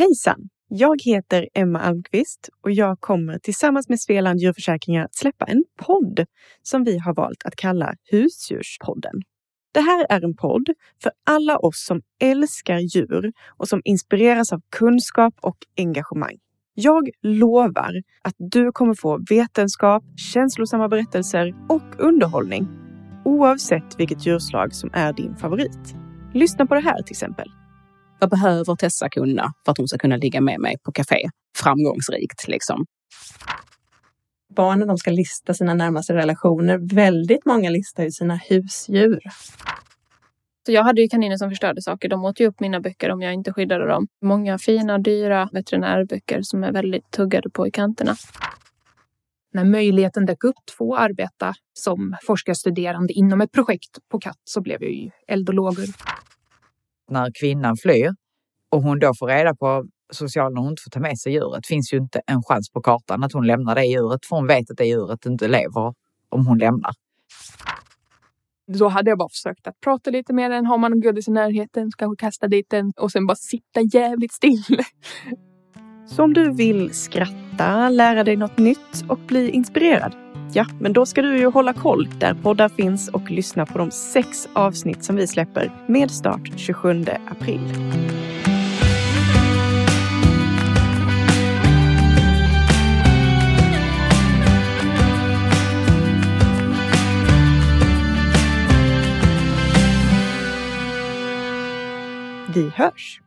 Hejsan! Jag heter Emma Almqvist och jag kommer tillsammans med Svealand djurförsäkringar att släppa en podd som vi har valt att kalla Husdjurspodden. Det här är en podd för alla oss som älskar djur och som inspireras av kunskap och engagemang. Jag lovar att du kommer få vetenskap, känslosamma berättelser och underhållning oavsett vilket djurslag som är din favorit. Lyssna på det här till exempel. Vad behöver Tessa kunna för att hon ska kunna ligga med mig på café framgångsrikt liksom? Barnen de ska lista sina närmaste relationer. Väldigt många listar ju sina husdjur. Så jag hade ju kaniner som förstörde saker. De åt ju upp mina böcker om jag inte skyddade dem. Många fina, dyra veterinärböcker som är väldigt tuggade på i kanterna. När möjligheten dök upp att få arbeta som forskarstuderande inom ett projekt på katt så blev jag ju eld och lågor. När kvinnan flyr och hon då får reda på social när hon inte får ta med sig djuret finns ju inte en chans på kartan att hon lämnar det djuret för hon vet att det djuret inte lever om hon lämnar. Då hade jag bara försökt att prata lite med den. Har man en godis i närheten så kanske kasta dit den och sen bara sitta jävligt still. Så om du vill skratta, lära dig något nytt och bli inspirerad, ja, men då ska du ju hålla koll där poddar finns och lyssna på de sex avsnitt som vi släpper med start 27 april. Vi hörs!